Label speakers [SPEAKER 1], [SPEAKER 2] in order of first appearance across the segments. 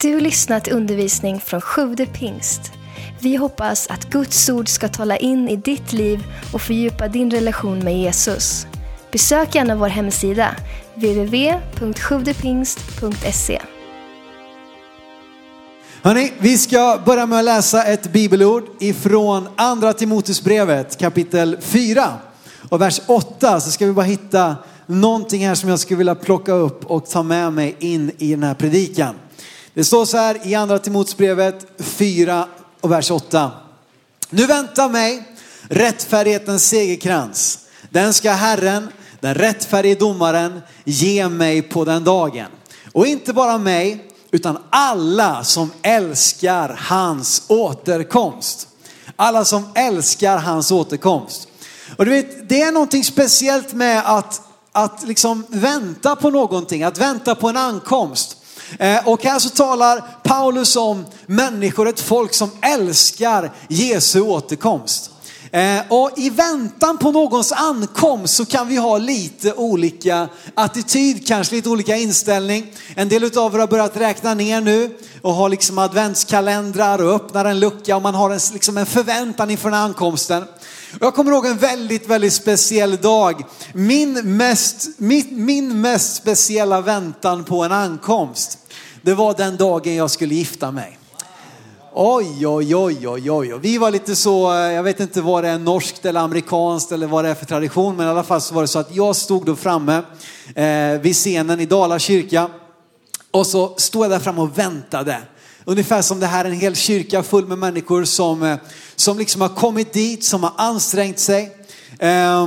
[SPEAKER 1] Du lyssnat till undervisning från Sjude pingst. Vi hoppas att Guds ord ska tala in i ditt liv och fördjupa din relation med Jesus. Besök gärna vår hemsida, www.sjuvdepingst.se.
[SPEAKER 2] Hörrni, vi ska börja med att läsa ett bibelord ifrån andra Timoteusbrevet kapitel 4 och vers 8 så ska vi bara hitta någonting här som jag skulle vilja plocka upp och ta med mig in i den här predikan. Det står så här i andra Timoteusbrevet 4 och vers 8. Nu väntar mig rättfärdighetens segerkrans. Den ska Herren, den rättfärdige domaren, ge mig på den dagen. Och inte bara mig, utan alla som älskar hans återkomst. Alla som älskar hans återkomst. Och du vet, det är någonting speciellt med att, att liksom vänta på någonting, att vänta på en ankomst. Eh, och här så talar Paulus om människor, ett folk som älskar Jesu återkomst. Eh, och i väntan på någons ankomst så kan vi ha lite olika attityd, kanske lite olika inställning. En del av er har börjat räkna ner nu och har liksom adventskalendrar och öppnar en lucka och man har en, liksom en förväntan inför den ankomsten. Jag kommer ihåg en väldigt, väldigt speciell dag. Min mest, min, min mest speciella väntan på en ankomst, det var den dagen jag skulle gifta mig. Oj, oj, oj, oj, oj. Vi var lite så, eh, jag vet inte vad det är norskt eller amerikanskt eller vad det är för tradition, men i alla fall så var det så att jag stod då framme eh, vid scenen i Dala kyrka och så stod jag där framme och väntade. Ungefär som det här är en hel kyrka full med människor som, eh, som liksom har kommit dit, som har ansträngt sig, eh,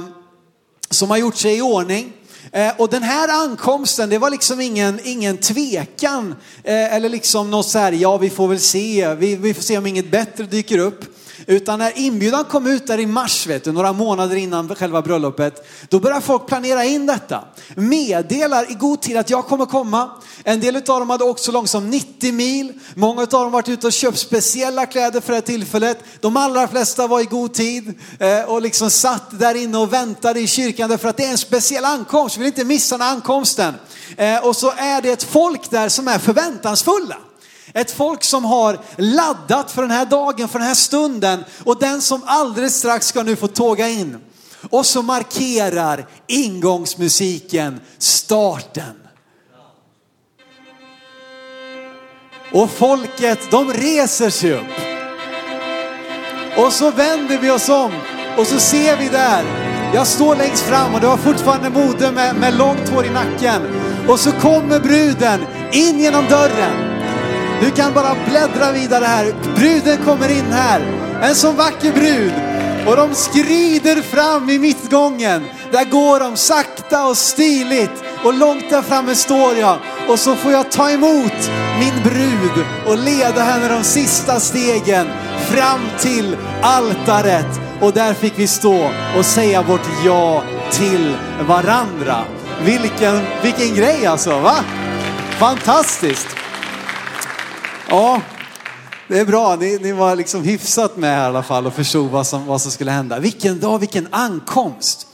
[SPEAKER 2] som har gjort sig i ordning. Eh, och den här ankomsten, det var liksom ingen, ingen tvekan eh, eller liksom något så här, ja vi får väl se, vi, vi får se om inget bättre dyker upp. Utan när inbjudan kom ut där i mars, vet du, några månader innan själva bröllopet, då började folk planera in detta. Meddelar i god tid att jag kommer komma. En del av dem hade åkt så långt som 90 mil. Många av dem varit ute och köpt speciella kläder för det här tillfället. De allra flesta var i god tid eh, och liksom satt där inne och väntade i kyrkan därför att det är en speciell ankomst. Vi vill inte missa den ankomsten. Eh, och så är det ett folk där som är förväntansfulla. Ett folk som har laddat för den här dagen, för den här stunden och den som alldeles strax ska nu få tåga in. Och så markerar ingångsmusiken starten. Och folket, de reser sig upp. Och så vänder vi oss om och så ser vi där, jag står längst fram och det var fortfarande mode med, med långt hår i nacken. Och så kommer bruden in genom dörren. Du kan bara bläddra vidare här. Bruden kommer in här. En så vacker brud. Och de skrider fram i mittgången. Där går de sakta och stiligt. Och långt där framme står jag. Och så får jag ta emot min brud och leda henne de sista stegen fram till altaret. Och där fick vi stå och säga vårt ja till varandra. Vilken, vilken grej alltså, va? Fantastiskt. Ja, det är bra. Ni, ni var liksom hyfsat med här i alla fall och förstod vad som, vad som skulle hända. Vilken dag, vilken ankomst.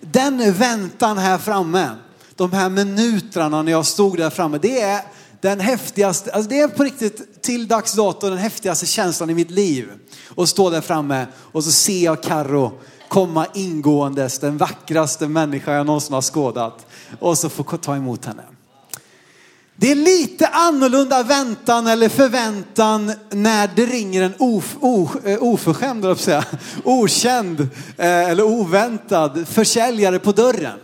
[SPEAKER 2] Den väntan här framme, de här minuterna när jag stod där framme, det är den häftigaste, alltså det är på riktigt till dags dato den häftigaste känslan i mitt liv. Och stå där framme och så ser jag Karro komma ingåendes, den vackraste människa jag någonsin har skådat. Och så få ta emot henne. Det är lite annorlunda väntan eller förväntan när det ringer en of, of, eh, oförskämd, jag säga, okänd eh, eller oväntad försäljare på dörren.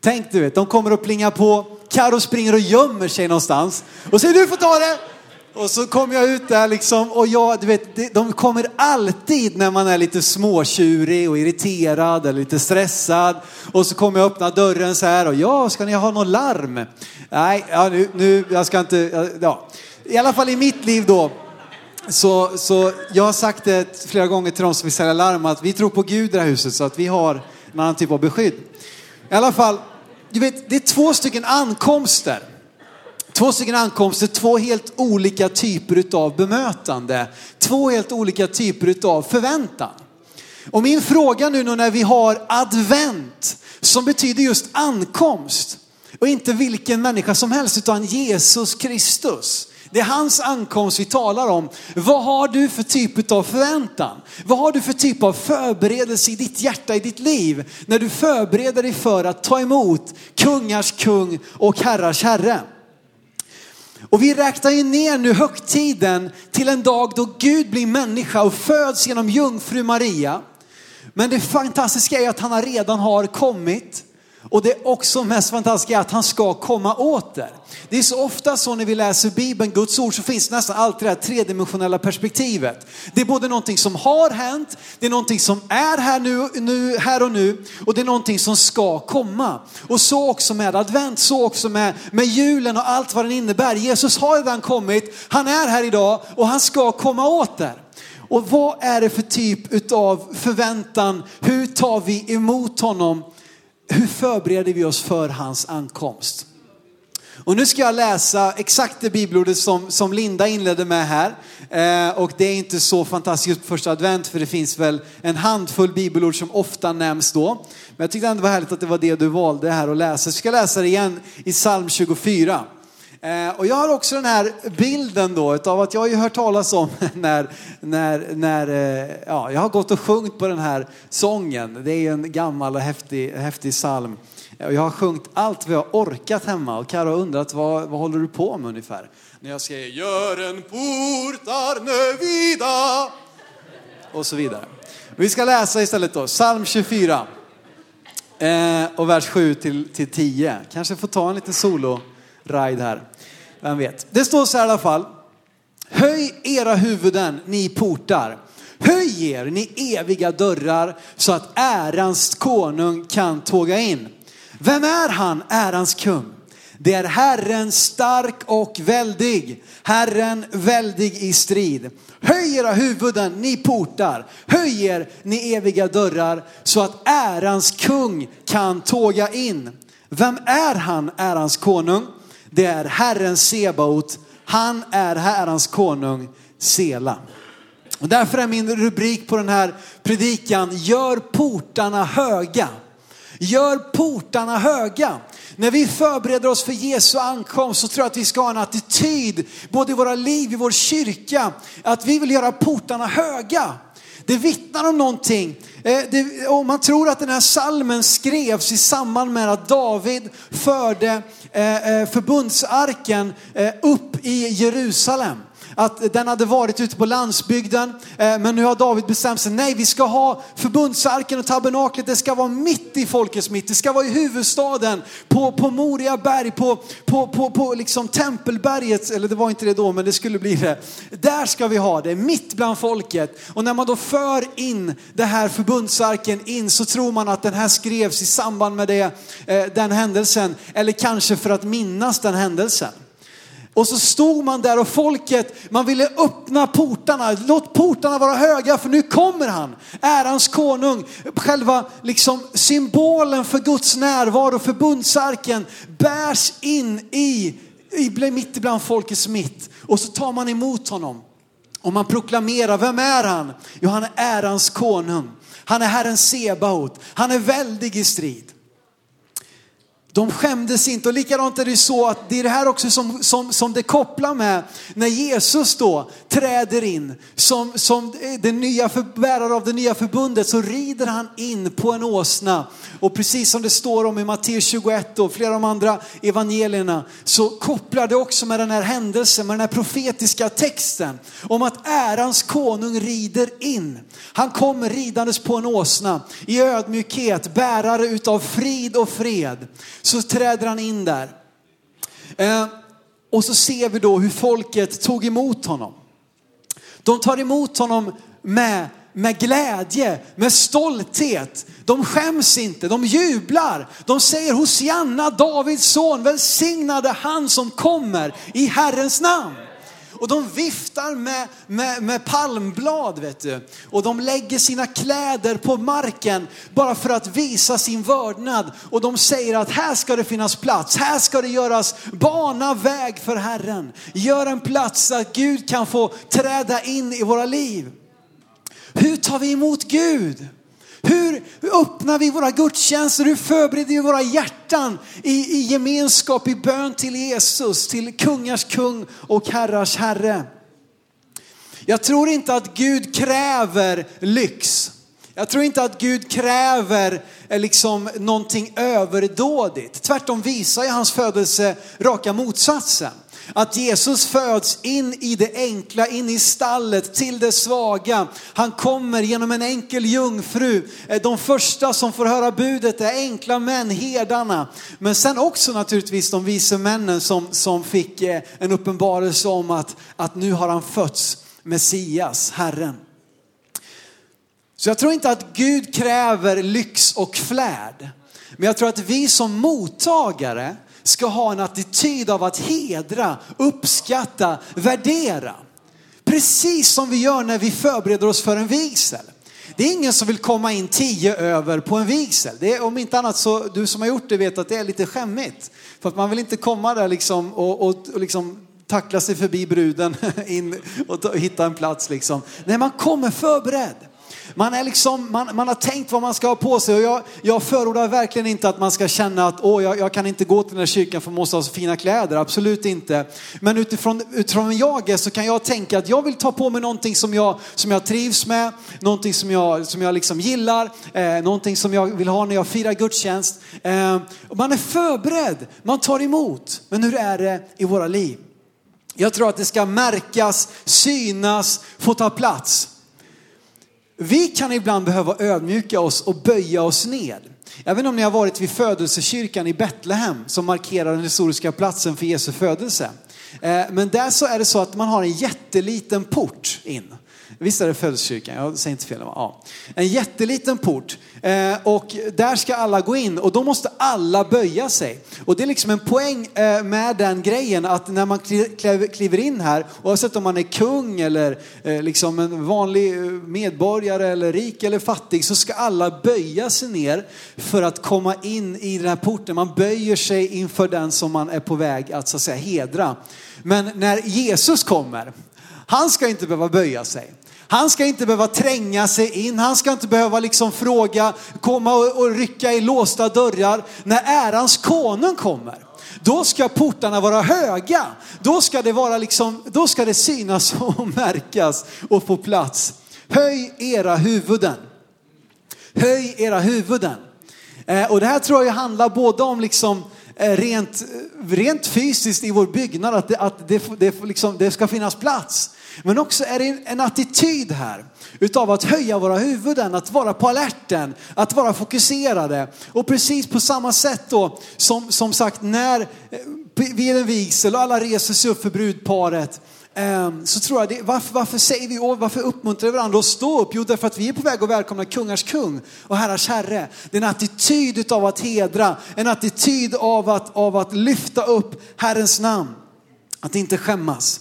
[SPEAKER 2] Tänk du vet, de kommer och plingar på, Karo springer och gömmer sig någonstans och säger du får ta det. Och så kom jag ut där liksom och jag, du vet, de kommer alltid när man är lite småtjurig och irriterad eller lite stressad. Och så kommer jag öppna dörren så här och ja, ska ni ha något larm? Nej, ja, nu, nu, jag ska inte, ja. I alla fall i mitt liv då. Så, så jag har sagt det flera gånger till de som vill sälja larm att vi tror på Gud i det här huset så att vi har en annan typ av beskydd. I alla fall, du vet, det är två stycken ankomster. Två stycken ankomster, två helt olika typer av bemötande. Två helt olika typer av förväntan. Och min fråga nu när vi har advent, som betyder just ankomst, och inte vilken människa som helst utan Jesus Kristus. Det är hans ankomst vi talar om. Vad har du för typ av förväntan? Vad har du för typ av förberedelse i ditt hjärta, i ditt liv? När du förbereder dig för att ta emot kungars kung och herrars herre. Och vi räknar ju ner nu högtiden till en dag då Gud blir människa och föds genom jungfru Maria. Men det fantastiska är att han redan har kommit. Och det också mest fantastiska är att han ska komma åter. Det är så ofta så när vi läser Bibeln, Guds ord, så finns nästan alltid det här tredimensionella perspektivet. Det är både någonting som har hänt, det är någonting som är här, nu, nu, här och nu och det är någonting som ska komma. Och så också med advent, så också med, med julen och allt vad den innebär. Jesus har redan kommit, han är här idag och han ska komma åter. Och vad är det för typ av förväntan? Hur tar vi emot honom? Hur förbereder vi oss för hans ankomst? Och nu ska jag läsa exakt det bibelordet som, som Linda inledde med här. Eh, och det är inte så fantastiskt på första advent för det finns väl en handfull bibelord som ofta nämns då. Men jag tyckte ändå det var härligt att det var det du valde här att läsa. Så jag ska läsa det igen i psalm 24. Eh, och jag har också den här bilden då av att jag har ju hört talas om när, när, när eh, ja, jag har gått och sjungit på den här sången. Det är en gammal och häftig, häftig psalm. Jag har sjungit allt vad jag orkat hemma och Karo har undrat vad, vad håller du på med ungefär? När jag säger gör en portar vida och så vidare. Vi ska läsa istället då, psalm 24 eh, och vers 7 till, till 10. Kanske får ta en liten solo ride här. Vem vet. Det står så här i alla fall. Höj era huvuden, ni portar. Höj er, ni eviga dörrar, så att ärans konung kan tåga in. Vem är han, ärans kung? Det är Herren stark och väldig, Herren väldig i strid. Höj era huvuden, ni portar. Höj er, ni eviga dörrar, så att ärans kung kan tåga in. Vem är han, ärans konung? Det är Herren Sebaot. Han är Herrens konung, Sela. Och därför är min rubrik på den här predikan, gör portarna höga. Gör portarna höga. När vi förbereder oss för Jesu ankomst så tror jag att vi ska ha en attityd, både i våra liv, i vår kyrka, att vi vill göra portarna höga. Det vittnar om någonting. Eh, det, och man tror att den här salmen skrevs i samband med att David förde eh, eh, förbundsarken upp i Jerusalem att den hade varit ute på landsbygden. Eh, men nu har David bestämt sig, nej vi ska ha förbundsarken och tabernaklet, det ska vara mitt i folkets mitt. Det ska vara i huvudstaden, på, på Moria berg, på, på, på, på liksom tempelberget, eller det var inte det då men det skulle bli det. Där ska vi ha det, mitt bland folket. Och när man då för in det här förbundsarken in så tror man att den här skrevs i samband med det, eh, den händelsen. Eller kanske för att minnas den händelsen. Och så stod man där och folket, man ville öppna portarna. Låt portarna vara höga för nu kommer han. Ärans konung, själva liksom symbolen för Guds närvaro, förbundsarken bärs in i, i mitt ibland folkets mitt. Och så tar man emot honom. Och man proklamerar, vem är han? Jo, han är ärans konung. Han är Herren Sebaot. Han är väldig i strid. De skämdes inte. Och likadant är det så att det är det här också som, som, som det kopplar med när Jesus då träder in som, som den nya bärare av det nya förbundet så rider han in på en åsna. Och precis som det står om i Matteus 21 och flera av de andra evangelierna så kopplar det också med den här händelsen, med den här profetiska texten om att ärans konung rider in. Han kommer ridandes på en åsna i ödmjukhet, bärare utav frid och fred så träder han in där. Eh, och så ser vi då hur folket tog emot honom. De tar emot honom med, med glädje, med stolthet. De skäms inte, de jublar. De säger Hosianna, Davids son, välsignade han som kommer i Herrens namn. Och de viftar med, med, med palmblad vet du. Och de lägger sina kläder på marken bara för att visa sin vördnad. Och de säger att här ska det finnas plats, här ska det göras bana väg för Herren. Gör en plats så att Gud kan få träda in i våra liv. Hur tar vi emot Gud? Hur öppnar vi våra gudstjänster? Hur förbereder vi våra hjärtan i, i gemenskap, i bön till Jesus, till kungars kung och herrars herre? Jag tror inte att Gud kräver lyx. Jag tror inte att Gud kräver eh, liksom någonting överdådigt. Tvärtom visar ju hans födelse raka motsatsen. Att Jesus föds in i det enkla, in i stallet, till det svaga. Han kommer genom en enkel jungfru. Eh, de första som får höra budet är enkla män, herdarna. Men sen också naturligtvis de vise männen som, som fick eh, en uppenbarelse om att, att nu har han fötts, Messias, Herren. Så jag tror inte att Gud kräver lyx och flärd. Men jag tror att vi som mottagare ska ha en attityd av att hedra, uppskatta, värdera. Precis som vi gör när vi förbereder oss för en vigsel. Det är ingen som vill komma in tio över på en vigsel. Det är, om inte annat så, du som har gjort det vet att det är lite skämmigt. För att man vill inte komma där liksom och, och, och liksom tackla sig förbi bruden in och ta, hitta en plats liksom. Nej, man kommer förberedd. Man, är liksom, man, man har tänkt vad man ska ha på sig och jag, jag förordar verkligen inte att man ska känna att åh, jag, jag kan inte gå till den här kyrkan för man måste ha så fina kläder, absolut inte. Men utifrån, utifrån vem jag är så kan jag tänka att jag vill ta på mig någonting som jag, som jag trivs med, någonting som jag, som jag liksom gillar, eh, någonting som jag vill ha när jag firar gudstjänst. Eh, man är förberedd, man tar emot. Men hur är det i våra liv? Jag tror att det ska märkas, synas, få ta plats. Vi kan ibland behöva ödmjuka oss och böja oss ned. Jag vet inte om ni har varit vid födelsekyrkan i Betlehem som markerar den historiska platsen för Jesu födelse. Eh, men där så är det så att man har en jätteliten port in. Visst är det födelsekyrkan? Jag säger inte fel. Ja. En jätteliten port. Eh, och där ska alla gå in och då måste alla böja sig. Och det är liksom en poäng eh, med den grejen att när man kliver in här, oavsett om man är kung eller eh, liksom en vanlig eh, medborgare eller rik eller fattig, så ska alla böja sig ner för att komma in i den här porten. Man böjer sig inför den som man är på väg att så att säga hedra. Men när Jesus kommer, han ska inte behöva böja sig. Han ska inte behöva tränga sig in, han ska inte behöva liksom fråga, komma och, och rycka i låsta dörrar. När ärans konung kommer, då ska portarna vara höga. Då ska det, vara liksom, då ska det synas och märkas och få plats. Höj era huvuden. Höj era huvuden. Eh, och det här tror jag handlar både om liksom eh, rent, rent fysiskt i vår byggnad, att det, att det, det, liksom, det ska finnas plats. Men också är det en attityd här utav att höja våra huvuden, att vara på alerten, att vara fokuserade. Och precis på samma sätt då som, som sagt när vi vid en vigsel och alla reser sig upp för brudparet eh, så tror jag, det, varför, varför säger vi och varför uppmuntrar vi varandra att stå upp? Jo, därför att vi är på väg att välkomna kungars kung och herrars herre. Det är en attityd av att hedra, en attityd av att, av att lyfta upp Herrens namn. Att inte skämmas.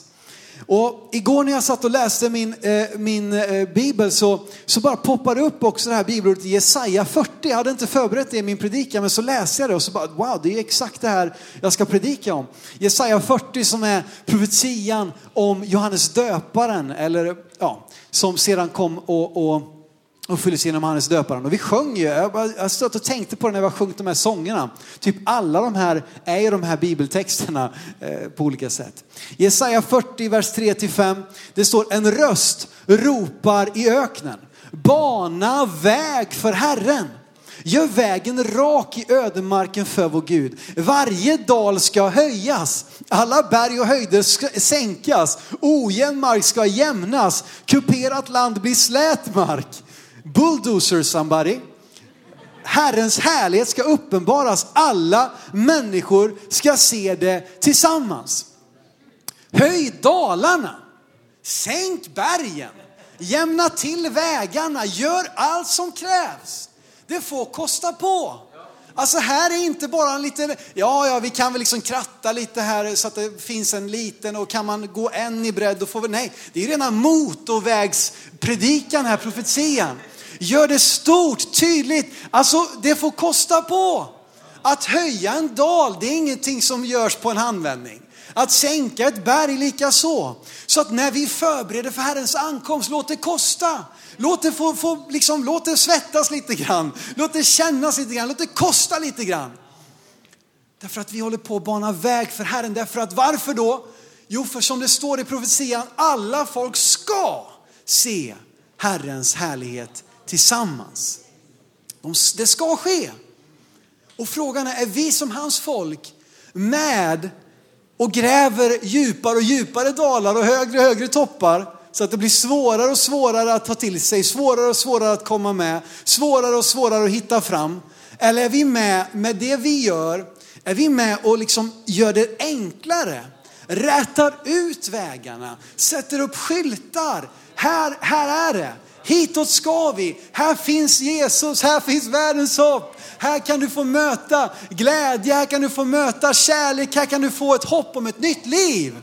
[SPEAKER 2] Och igår när jag satt och läste min, eh, min eh, bibel så, så bara poppade det upp också det här bibelordet Jesaja 40. Jag hade inte förberett det i min predikan men så läste jag det och så bara wow det är exakt det här jag ska predika om. Jesaja 40 som är profetian om Johannes döparen eller ja, som sedan kom och, och och fylldes genom Johannes döparen. Och vi sjöng ju, jag, jag stod och tänkte på det när vi har sjungit de här sångerna. Typ alla de här är ju de här bibeltexterna eh, på olika sätt. Jesaja 40, vers 3-5. Det står en röst ropar i öknen. Bana väg för Herren. Gör vägen rak i ödemarken för vår Gud. Varje dal ska höjas, alla berg och höjder ska sänkas, ojämn mark ska jämnas, kuperat land blir slät mark. Bulldozer somebody. Herrens härlighet ska uppenbaras. Alla människor ska se det tillsammans. Höj dalarna. Sänk bergen. Jämna till vägarna. Gör allt som krävs. Det får kosta på. Alltså här är inte bara en liten, ja ja vi kan väl liksom kratta lite här så att det finns en liten och kan man gå en i bredd då får vi, nej det är rena motorvägspredikan här, profetian. Gör det stort, tydligt. Alltså det får kosta på. Att höja en dal, det är ingenting som görs på en handvändning. Att sänka ett berg lika så. Så att när vi förbereder för Herrens ankomst, låt det kosta. Låt det, få, få, liksom, låt det svettas lite grann. Låt det kännas lite grann. Låt det kosta lite grann. Därför att vi håller på att bana väg för Herren. Därför att varför då? Jo, för som det står i profetian, alla folk ska se Herrens härlighet tillsammans. det ska ske. Och frågan är, är vi som hans folk med och gräver djupare och djupare dalar och högre och högre toppar så att det blir svårare och svårare att ta till sig, svårare och svårare att komma med, svårare och svårare att hitta fram. Eller är vi med med det vi gör, är vi med och liksom gör det enklare, rätar ut vägarna, sätter upp skyltar. Här, här är det. Hitåt ska vi. Här finns Jesus, här finns världens hopp. Här kan du få möta glädje, här kan du få möta kärlek, här kan du få ett hopp om ett nytt liv.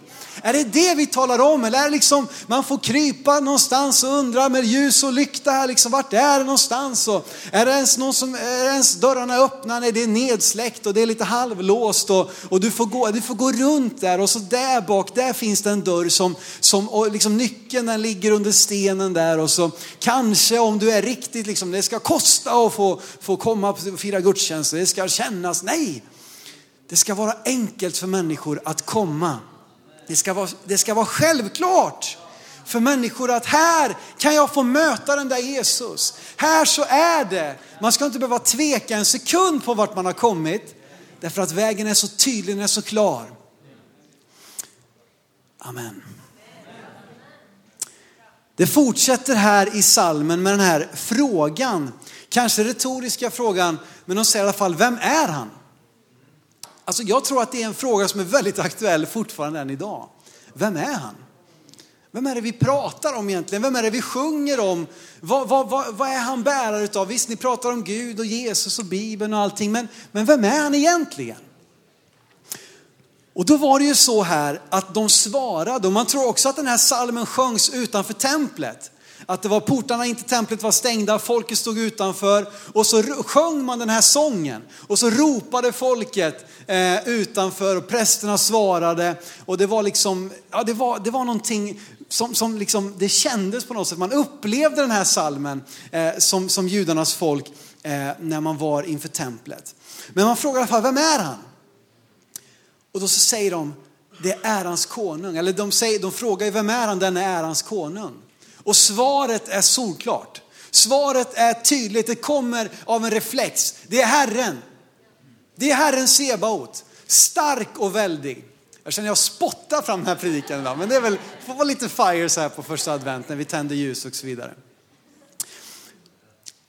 [SPEAKER 2] Är det det vi talar om eller är det liksom man får krypa någonstans och undra med ljus och lykta här liksom, vart är det någonstans? Och är det ens någon som, är det ens dörrarna öppna? Nej, det är nedsläckt och det är lite halvlåst och, och du, får gå, du får gå runt där och så där bak, där finns det en dörr som, som och liksom nyckeln den ligger under stenen där och så kanske om du är riktigt liksom, det ska kosta att få, få komma och fira gudstjänst, det ska kännas, nej. Det ska vara enkelt för människor att komma det ska, vara, det ska vara självklart för människor att här kan jag få möta den där Jesus. Här så är det. Man ska inte behöva tveka en sekund på vart man har kommit. Därför att vägen är så tydlig, den är så klar. Amen. Det fortsätter här i salmen med den här frågan, kanske retoriska frågan, men de säger i alla fall, vem är han? Alltså jag tror att det är en fråga som är väldigt aktuell fortfarande än idag. Vem är han? Vem är det vi pratar om egentligen? Vem är det vi sjunger om? Vad, vad, vad, vad är han bärare utav? Visst, ni pratar om Gud och Jesus och Bibeln och allting, men, men vem är han egentligen? Och då var det ju så här att de svarade, och man tror också att den här salmen sjöngs utanför templet. Att det var portarna in till templet var stängda, folket stod utanför och så sjöng man den här sången. Och så ropade folket eh, utanför och prästerna svarade. Och det var liksom, ja det var, det var någonting som, som liksom, det kändes på något sätt. Man upplevde den här salmen eh, som, som judarnas folk eh, när man var inför templet. Men man frågar i alla fall, vem är han? Och då så säger de, det är ärans konung. Eller de, säger, de frågar, vem är han, den är ärans konung? Och svaret är solklart. Svaret är tydligt, det kommer av en reflex. Det är Herren. Det är Herren Sebaot. Stark och väldig. Jag känner jag spottar fram den här predikan idag, men det är väl, får vara lite fire så här på första advent när vi tänder ljus och så vidare.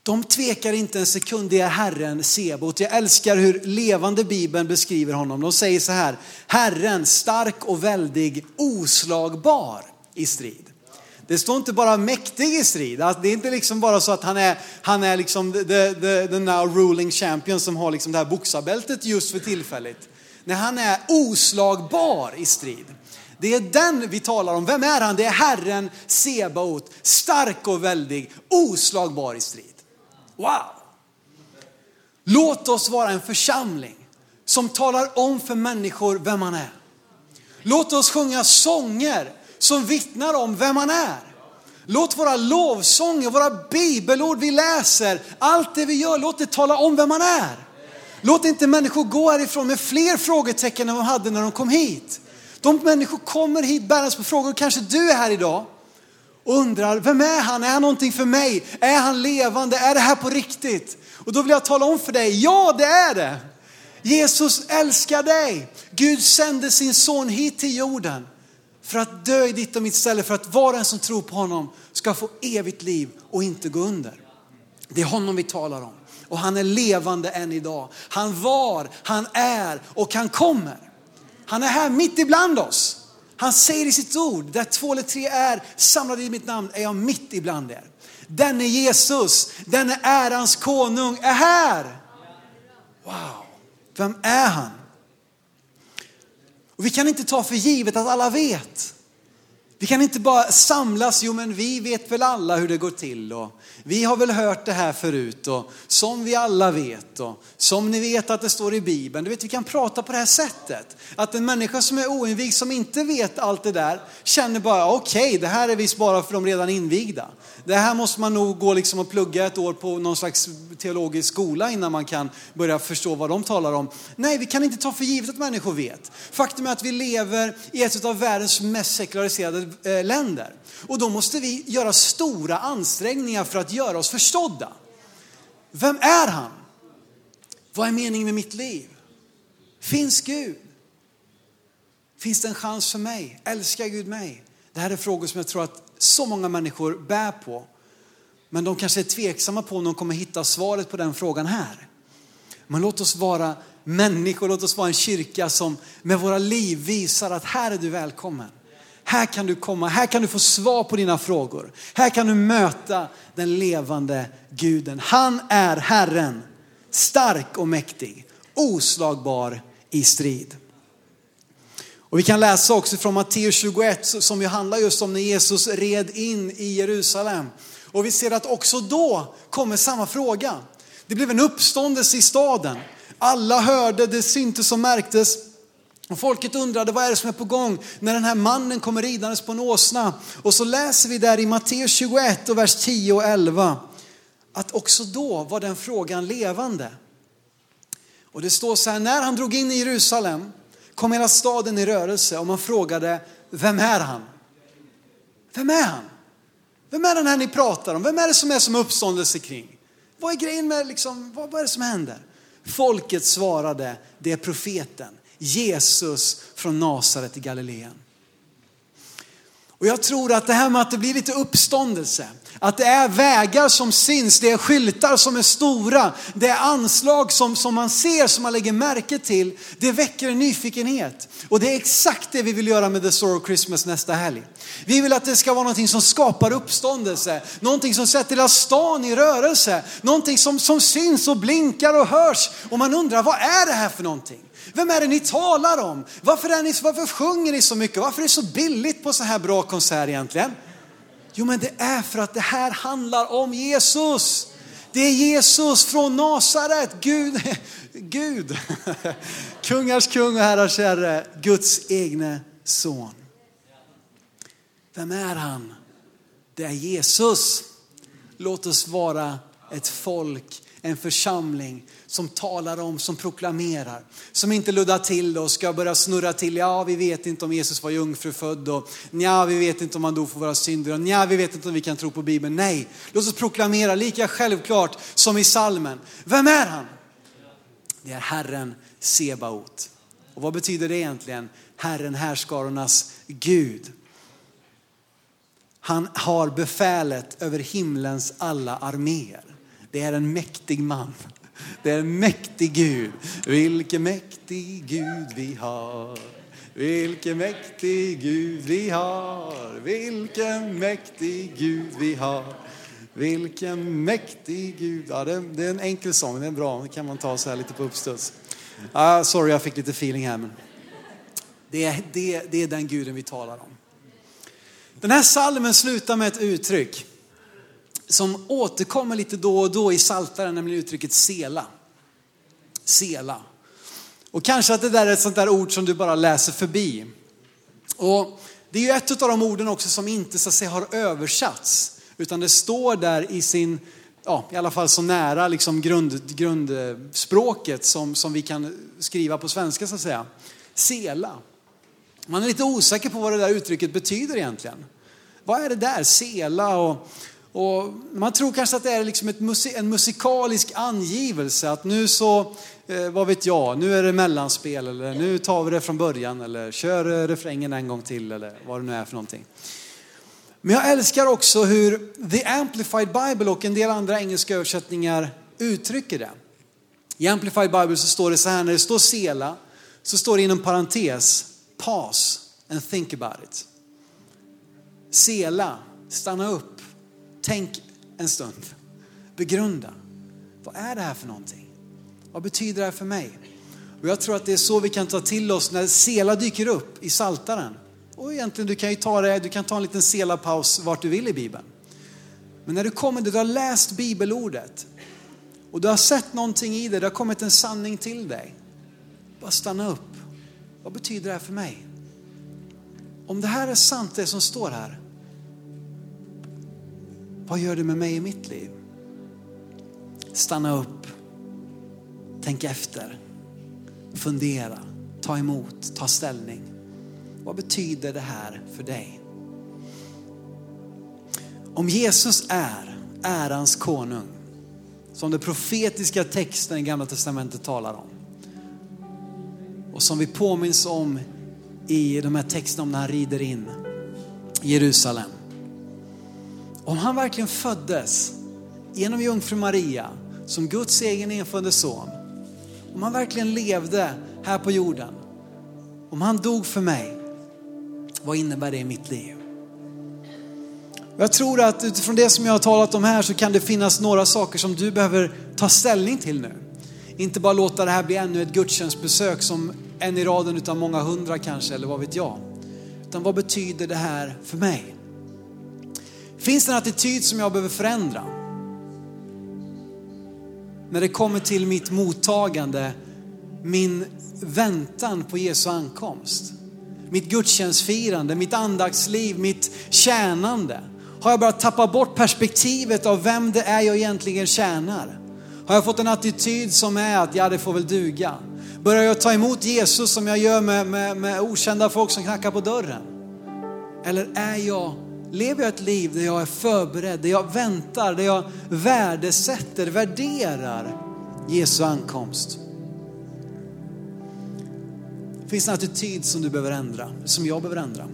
[SPEAKER 2] De tvekar inte en sekund, det är Herren Sebot. Jag älskar hur levande Bibeln beskriver honom. De säger så här, Herren stark och väldig, oslagbar i strid. Det står inte bara mäktig i strid. Alltså, det är inte liksom bara så att han är, han är liksom the, the, the now ruling champion som har liksom det här boxarbältet just för tillfället. Nej, han är oslagbar i strid. Det är den vi talar om. Vem är han? Det är Herren Sebaot, stark och väldig, oslagbar i strid. Wow! Låt oss vara en församling som talar om för människor vem han är. Låt oss sjunga sånger som vittnar om vem han är. Låt våra lovsånger, våra bibelord vi läser, allt det vi gör, låt det tala om vem han är. Låt inte människor gå härifrån med fler frågetecken än de hade när de kom hit. De människor kommer hit bärandes på frågor, kanske du är här idag och undrar, vem är han? Är han någonting för mig? Är han levande? Är det här på riktigt? Och då vill jag tala om för dig, ja det är det. Jesus älskar dig. Gud sände sin son hit till jorden för att dö i ditt och mitt ställe, för att var och en som tror på honom ska få evigt liv och inte gå under. Det är honom vi talar om. Och han är levande än idag. Han var, han är och han kommer. Han är här mitt ibland oss. Han säger i sitt ord, där två eller tre är samlade i mitt namn är jag mitt ibland er. Denne Jesus, denne ärans konung, är här. Wow, vem är han? Och vi kan inte ta för givet att alla vet. Vi kan inte bara samlas, jo men vi vet väl alla hur det går till och vi har väl hört det här förut och som vi alla vet och som ni vet att det står i Bibeln. Du vet, vi kan prata på det här sättet. Att en människa som är oinvigd, som inte vet allt det där, känner bara okej, okay, det här är visst bara för de redan invigda. Det här måste man nog gå liksom och plugga ett år på någon slags teologisk skola innan man kan börja förstå vad de talar om. Nej, vi kan inte ta för givet att människor vet. Faktum är att vi lever i ett av världens mest sekulariserade eh, länder. Och då måste vi göra stora ansträngningar för att göra oss förstådda. Vem är han? Vad är meningen med mitt liv? Finns Gud? Finns det en chans för mig? Älskar Gud mig? Det här är frågor som jag tror att så många människor bär på. Men de kanske är tveksamma på om de kommer hitta svaret på den frågan här. Men låt oss vara människor, låt oss vara en kyrka som med våra liv visar att här är du välkommen. Här kan du komma, här kan du få svar på dina frågor. Här kan du möta den levande guden. Han är Herren, stark och mäktig, oslagbar i strid. Och vi kan läsa också från Matteus 21 som ju handlar just om när Jesus red in i Jerusalem. Och vi ser att också då kommer samma fråga. Det blev en uppståndelse i staden. Alla hörde, det syntes och märktes. Och folket undrade vad är det som är på gång när den här mannen kommer ridandes på en åsna. Och så läser vi där i Matteus 21 och vers 10 och 11 att också då var den frågan levande. Och det står så här, när han drog in i Jerusalem kom hela staden i rörelse och man frågade, vem är han? Vem är han? Vem är den här ni pratar om? Vem är det som är som uppståndelse kring? Vad är grejen med, liksom, vad, vad är det som händer? Folket svarade, det är profeten, Jesus från Nasaret i Galileen. Och jag tror att det här med att det blir lite uppståndelse, att det är vägar som syns, det är skyltar som är stora, det är anslag som, som man ser, som man lägger märke till. Det väcker en nyfikenhet. Och det är exakt det vi vill göra med The Sorrow Christmas nästa helg. Vi vill att det ska vara någonting som skapar uppståndelse, någonting som sätter hela stan i rörelse, någonting som, som syns och blinkar och hörs. Och man undrar, vad är det här för någonting? Vem är det ni talar om? Varför, är ni, varför sjunger ni så mycket? Varför är det så billigt på så här bra konsert egentligen? Jo, men det är för att det här handlar om Jesus. Det är Jesus från Nasaret, Gud, Gud, kungars kung och herrars herre, Guds egne son. Vem är han? Det är Jesus. Låt oss vara ett folk, en församling som talar om, som proklamerar. Som inte luddar till och ska börja snurra till. Ja, vi vet inte om Jesus var jungfrufödd och ja, vi vet inte om han dog för våra synder och ja, vi vet inte om vi kan tro på Bibeln. Nej, låt oss proklamera lika självklart som i salmen. Vem är han? Det är Herren Sebaot. Och vad betyder det egentligen? Herren härskarornas Gud. Han har befälet över himlens alla arméer. Det är en mäktig man. Det är en mäktig Gud. Vilken mäktig Gud vi har. Vilken mäktig Gud vi har. Vilken mäktig Gud vi har. Vilken mäktig Gud. Ja, det, är, en enkel sång, den är bra. Det kan man ta så här lite på uppstuds. Ah, sorry, jag fick lite feeling här. Men det, är, det, det är den guden vi talar om. Den här salmen slutar med ett uttryck som återkommer lite då och då i Saltaren, nämligen uttrycket sela. Sela. Och kanske att det där är ett sånt där ord som du bara läser förbi. Och det är ju ett av de orden också som inte så att säga har översatts, utan det står där i sin, ja i alla fall så nära liksom grund, grundspråket som, som vi kan skriva på svenska så att säga. Sela. Man är lite osäker på vad det där uttrycket betyder egentligen. Vad är det där? Sela och och man tror kanske att det är liksom musik, en musikalisk angivelse, att nu så, eh, vad vet jag, nu är det mellanspel eller nu tar vi det från början eller kör eh, refrängen en gång till eller vad det nu är för någonting. Men jag älskar också hur The Amplified Bible och en del andra engelska översättningar uttrycker det. I Amplified Bible så står det så här, när det står sela så står det inom parentes, pause and think about it. Sela, stanna upp Tänk en stund. Begrunda. Vad är det här för någonting? Vad betyder det här för mig? Och jag tror att det är så vi kan ta till oss när Sela dyker upp i Saltaren. Och egentligen, du kan ju ta det, du kan ta en liten selapaus vart du vill i Bibeln. Men när du kommer, du har läst bibelordet och du har sett någonting i det, det har kommit en sanning till dig. Bara stanna upp. Vad betyder det här för mig? Om det här är sant, det som står här, vad gör det med mig i mitt liv? Stanna upp, tänk efter, fundera, ta emot, ta ställning. Vad betyder det här för dig? Om Jesus är ärans konung, som den profetiska texten i Gamla Testamentet talar om, och som vi påminns om i de här texterna om när han rider in i Jerusalem. Om han verkligen föddes genom jungfru Maria som Guds egen enfödde son. Om han verkligen levde här på jorden. Om han dog för mig. Vad innebär det i mitt liv? Jag tror att utifrån det som jag har talat om här så kan det finnas några saker som du behöver ta ställning till nu. Inte bara låta det här bli ännu ett gudstjänstbesök som en i raden utav många hundra kanske, eller vad vet jag. Utan vad betyder det här för mig? Finns det en attityd som jag behöver förändra? När det kommer till mitt mottagande, min väntan på Jesu ankomst. Mitt gudstjänstfirande, mitt andaktsliv, mitt tjänande. Har jag börjat tappa bort perspektivet av vem det är jag egentligen tjänar? Har jag fått en attityd som är att ja, det får väl duga? Börjar jag ta emot Jesus som jag gör med, med, med okända folk som knackar på dörren? Eller är jag, lever jag ett liv där jag är förberedd, där jag väntar, där jag värdesätter, värderar Jesu ankomst? Finns det en attityd som du behöver ändra, som jag behöver ändra?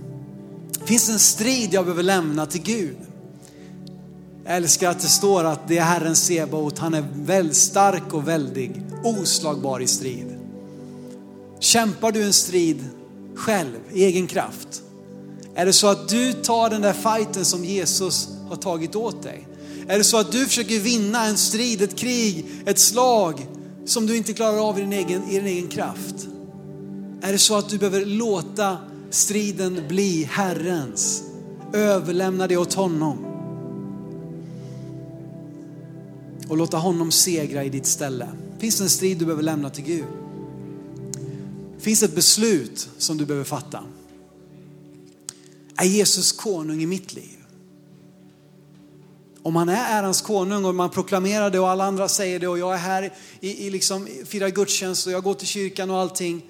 [SPEAKER 2] Finns det en strid jag behöver lämna till Gud? Jag älskar att det står att det är Herren Sebaot, han är väldigt stark och väldig, oslagbar i strid. Kämpar du en strid själv, i egen kraft? Är det så att du tar den där fighten som Jesus har tagit åt dig? Är det så att du försöker vinna en strid, ett krig, ett slag som du inte klarar av i din egen, i din egen kraft? Är det så att du behöver låta striden bli Herrens? Överlämna det åt honom. Och låta honom segra i ditt ställe. Finns det en strid du behöver lämna till Gud? Finns det ett beslut som du behöver fatta? Är Jesus konung i mitt liv? Om han är ärans konung och man proklamerar det och alla andra säger det och jag är här i, i liksom, firar gudstjänst och jag går till kyrkan och allting.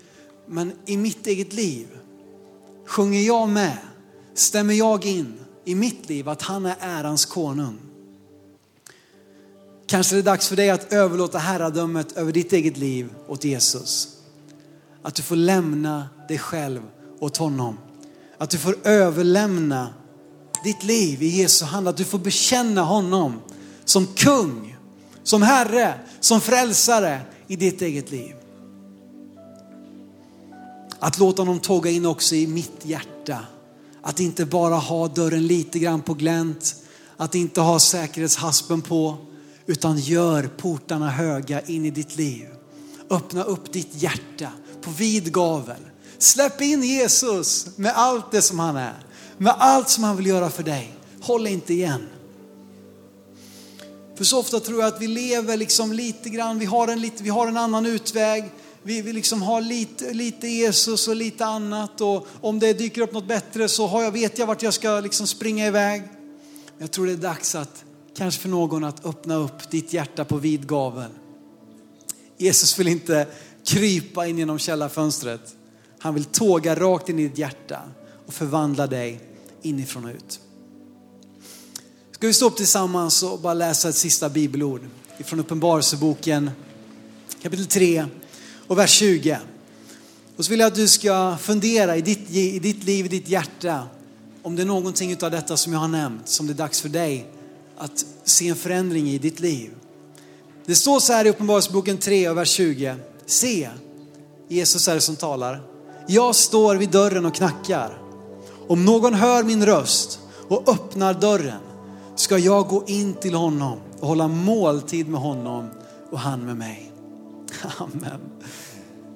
[SPEAKER 2] Men i mitt eget liv, sjunger jag med? Stämmer jag in i mitt liv att han är ärans konung? Kanske det är dags för dig att överlåta herradömet över ditt eget liv åt Jesus. Att du får lämna dig själv åt honom. Att du får överlämna ditt liv i Jesu hand. Att du får bekänna honom som kung, som herre, som frälsare i ditt eget liv. Att låta honom tåga in också i mitt hjärta. Att inte bara ha dörren lite grann på glänt. Att inte ha säkerhetshaspen på. Utan gör portarna höga in i ditt liv. Öppna upp ditt hjärta på vid gavel. Släpp in Jesus med allt det som han är. Med allt som han vill göra för dig. Håll inte igen. För så ofta tror jag att vi lever liksom lite grann, vi har en, lite, vi har en annan utväg. Vi, vi liksom har lite, lite Jesus och lite annat och om det dyker upp något bättre så har jag, vet jag vart jag ska liksom springa iväg. Jag tror det är dags att, kanske för någon, att öppna upp ditt hjärta på vid gavel. Jesus vill inte krypa in genom källarfönstret. Han vill tåga rakt in i ditt hjärta och förvandla dig inifrån och ut. Ska vi stå upp tillsammans och bara läsa ett sista bibelord ifrån Uppenbarelseboken kapitel 3 och vers 20. Och så vill jag att du ska fundera i ditt, i ditt liv, i ditt hjärta, om det är någonting av detta som jag har nämnt som det är dags för dig att se en förändring i ditt liv. Det står så här i Uppenbarelseboken 3 och vers 20. Se, Jesus är det som talar. Jag står vid dörren och knackar. Om någon hör min röst och öppnar dörren ska jag gå in till honom och hålla måltid med honom och han med mig. Amen.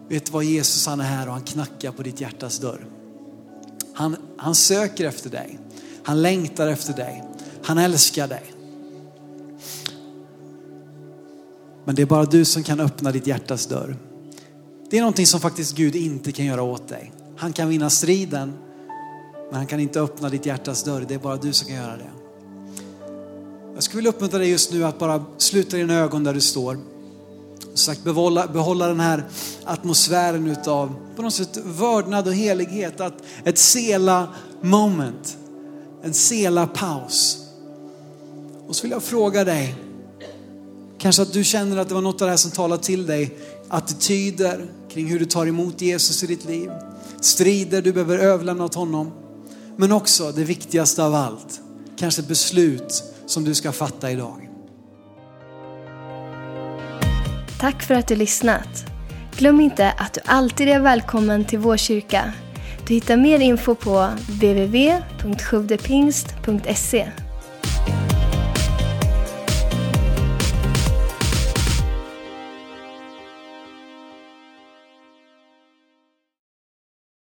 [SPEAKER 2] Vet du vad Jesus han är här och han knackar på ditt hjärtas dörr. Han, han söker efter dig. Han längtar efter dig. Han älskar dig. Men det är bara du som kan öppna ditt hjärtas dörr. Det är någonting som faktiskt Gud inte kan göra åt dig. Han kan vinna striden, men han kan inte öppna ditt hjärtas dörr. Det är bara du som kan göra det. Jag skulle vilja uppmuntra dig just nu att bara sluta dina ögon där du står. Sagt, behålla, behålla den här atmosfären utav på något sätt vördnad och helighet. Att ett sela moment, en sela paus. Och så vill jag fråga dig, kanske att du känner att det var något av det här som talade till dig. Attityder kring hur du tar emot Jesus i ditt liv. Strider du behöver överlämna åt honom. Men också det viktigaste av allt, kanske beslut som du ska fatta idag.
[SPEAKER 1] Tack för att du lyssnat. Glöm inte att du alltid är välkommen till vår kyrka. Du hittar mer info på www.sjuvdepingst.se